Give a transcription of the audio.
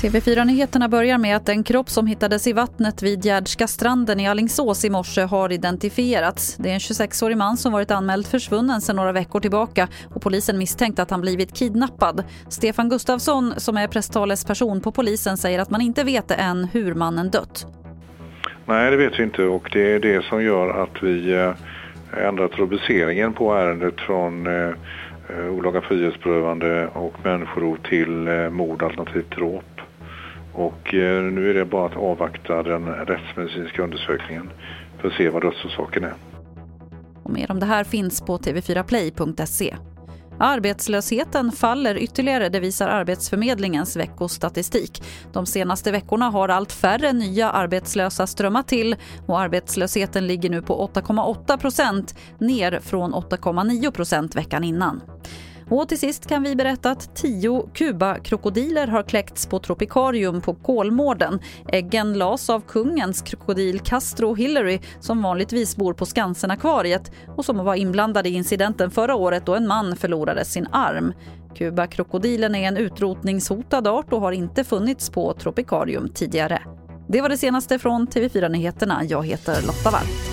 TV4-nyheterna börjar med att en kropp som hittades i vattnet vid Gärdska stranden i Allingsås i morse har identifierats. Det är en 26-årig man som varit anmäld försvunnen sedan några veckor tillbaka och polisen misstänkt att han blivit kidnappad. Stefan Gustafsson, som är presstalesperson på polisen, säger att man inte vet än hur mannen dött. Nej, det vet vi inte och det är det som gör att vi eh, ändrat rubriceringen på ärendet från eh, Eh, olaga frihetsberövande och människorov till eh, mord alternativt dråp. Och eh, nu är det bara att avvakta den rättsmedicinska undersökningen för att se vad dödsorsaken är. Och mer om det här finns på tv4play.se. Arbetslösheten faller ytterligare, det visar Arbetsförmedlingens veckostatistik. De senaste veckorna har allt färre nya arbetslösa strömmat till och arbetslösheten ligger nu på 8,8 procent, ner från 8,9 procent veckan innan. Och till sist kan vi berätta att tio Kuba-krokodiler har kläckts på Tropikarium på Kolmården. Äggen las av kungens krokodil Castro Hillary som vanligtvis bor på Skansen-akvariet och som var inblandad i incidenten förra året då en man förlorade sin arm. Kuba-krokodilen är en utrotningshotad art och har inte funnits på Tropikarium tidigare. Det var det senaste från TV4 Nyheterna. Jag heter Lotta Wall.